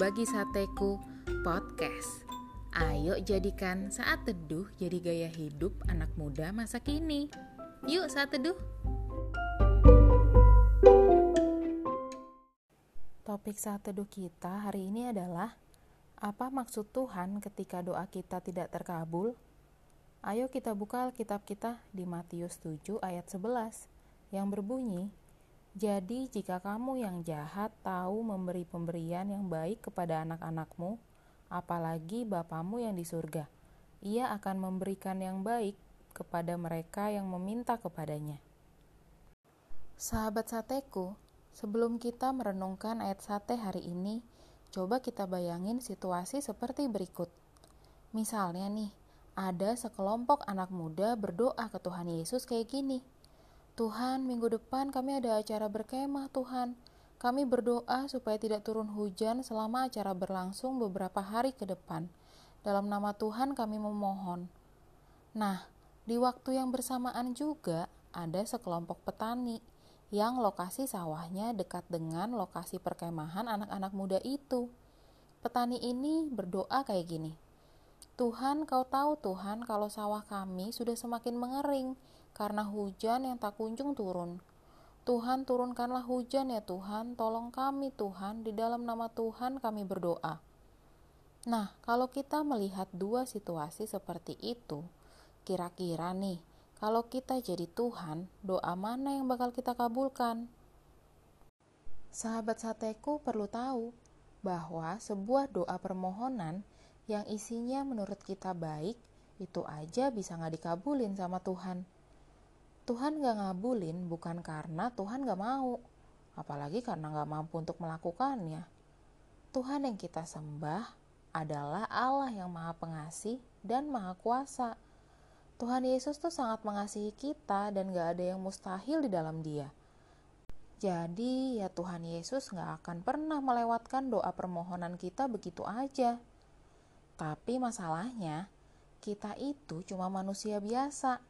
Berbagi Sateku Podcast. Ayo jadikan saat teduh jadi gaya hidup anak muda masa kini. Yuk saat teduh. Topik saat teduh kita hari ini adalah apa maksud Tuhan ketika doa kita tidak terkabul? Ayo kita buka Alkitab kita di Matius 7 ayat 11 yang berbunyi, jadi, jika kamu yang jahat tahu memberi pemberian yang baik kepada anak-anakmu, apalagi Bapamu yang di surga, ia akan memberikan yang baik kepada mereka yang meminta kepadanya. Sahabat sateku, sebelum kita merenungkan ayat sate hari ini, coba kita bayangin situasi seperti berikut. Misalnya nih, ada sekelompok anak muda berdoa ke Tuhan Yesus kayak gini. Tuhan, minggu depan kami ada acara berkemah, Tuhan. Kami berdoa supaya tidak turun hujan selama acara berlangsung beberapa hari ke depan. Dalam nama Tuhan kami memohon. Nah, di waktu yang bersamaan juga ada sekelompok petani yang lokasi sawahnya dekat dengan lokasi perkemahan anak-anak muda itu. Petani ini berdoa kayak gini. Tuhan, kau tahu Tuhan kalau sawah kami sudah semakin mengering karena hujan yang tak kunjung turun. Tuhan turunkanlah hujan ya Tuhan, tolong kami Tuhan, di dalam nama Tuhan kami berdoa. Nah, kalau kita melihat dua situasi seperti itu, kira-kira nih, kalau kita jadi Tuhan, doa mana yang bakal kita kabulkan? Sahabat sateku perlu tahu bahwa sebuah doa permohonan yang isinya menurut kita baik, itu aja bisa nggak dikabulin sama Tuhan. Tuhan gak ngabulin bukan karena Tuhan gak mau, apalagi karena gak mampu untuk melakukannya. Tuhan yang kita sembah adalah Allah yang maha pengasih dan maha kuasa. Tuhan Yesus tuh sangat mengasihi kita dan gak ada yang mustahil di dalam dia. Jadi ya Tuhan Yesus gak akan pernah melewatkan doa permohonan kita begitu aja. Tapi masalahnya, kita itu cuma manusia biasa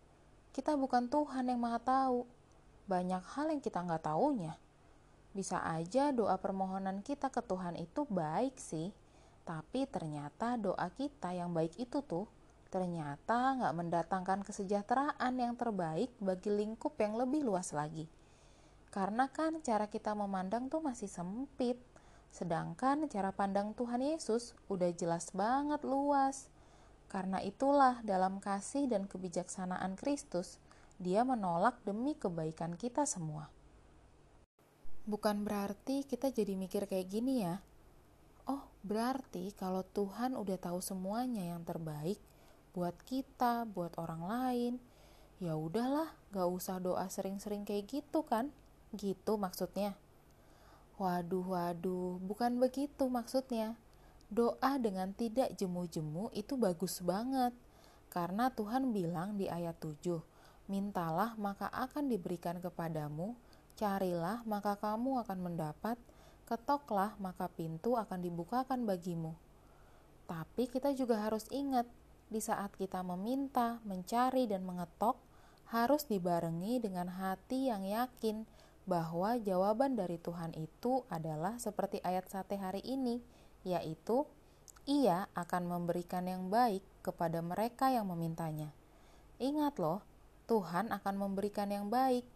kita bukan Tuhan yang maha tahu. Banyak hal yang kita nggak taunya. Bisa aja doa permohonan kita ke Tuhan itu baik sih, tapi ternyata doa kita yang baik itu tuh ternyata nggak mendatangkan kesejahteraan yang terbaik bagi lingkup yang lebih luas lagi. Karena kan cara kita memandang tuh masih sempit, sedangkan cara pandang Tuhan Yesus udah jelas banget luas. Karena itulah dalam kasih dan kebijaksanaan Kristus, dia menolak demi kebaikan kita semua. Bukan berarti kita jadi mikir kayak gini ya. Oh, berarti kalau Tuhan udah tahu semuanya yang terbaik buat kita, buat orang lain, ya udahlah, gak usah doa sering-sering kayak gitu kan? Gitu maksudnya. Waduh, waduh, bukan begitu maksudnya doa dengan tidak jemu-jemu itu bagus banget. Karena Tuhan bilang di ayat 7, Mintalah maka akan diberikan kepadamu, carilah maka kamu akan mendapat, ketoklah maka pintu akan dibukakan bagimu. Tapi kita juga harus ingat, di saat kita meminta, mencari, dan mengetok, harus dibarengi dengan hati yang yakin bahwa jawaban dari Tuhan itu adalah seperti ayat sate hari ini, yaitu ia akan memberikan yang baik kepada mereka yang memintanya. Ingat loh, Tuhan akan memberikan yang baik.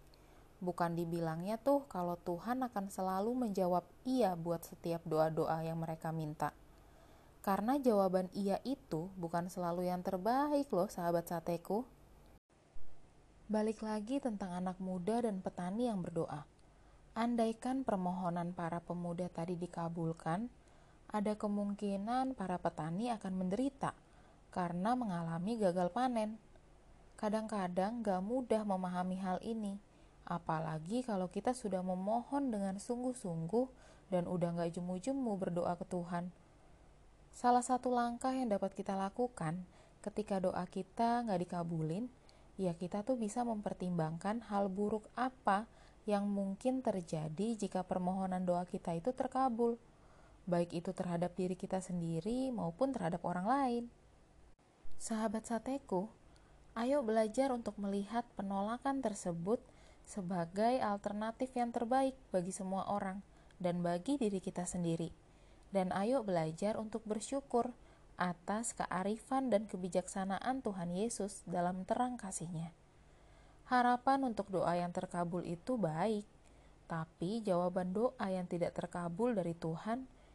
Bukan dibilangnya tuh kalau Tuhan akan selalu menjawab iya buat setiap doa-doa yang mereka minta. Karena jawaban iya itu bukan selalu yang terbaik loh sahabat sateku. Balik lagi tentang anak muda dan petani yang berdoa. Andaikan permohonan para pemuda tadi dikabulkan, ada kemungkinan para petani akan menderita karena mengalami gagal panen. Kadang-kadang gak mudah memahami hal ini, apalagi kalau kita sudah memohon dengan sungguh-sungguh dan udah gak jemu-jemu berdoa ke Tuhan. Salah satu langkah yang dapat kita lakukan ketika doa kita gak dikabulin, ya kita tuh bisa mempertimbangkan hal buruk apa yang mungkin terjadi jika permohonan doa kita itu terkabul baik itu terhadap diri kita sendiri maupun terhadap orang lain. Sahabat sateku, ayo belajar untuk melihat penolakan tersebut sebagai alternatif yang terbaik bagi semua orang dan bagi diri kita sendiri. dan ayo belajar untuk bersyukur atas kearifan dan kebijaksanaan Tuhan Yesus dalam terang kasihnya. Harapan untuk doa yang terkabul itu baik, tapi jawaban doa yang tidak terkabul dari Tuhan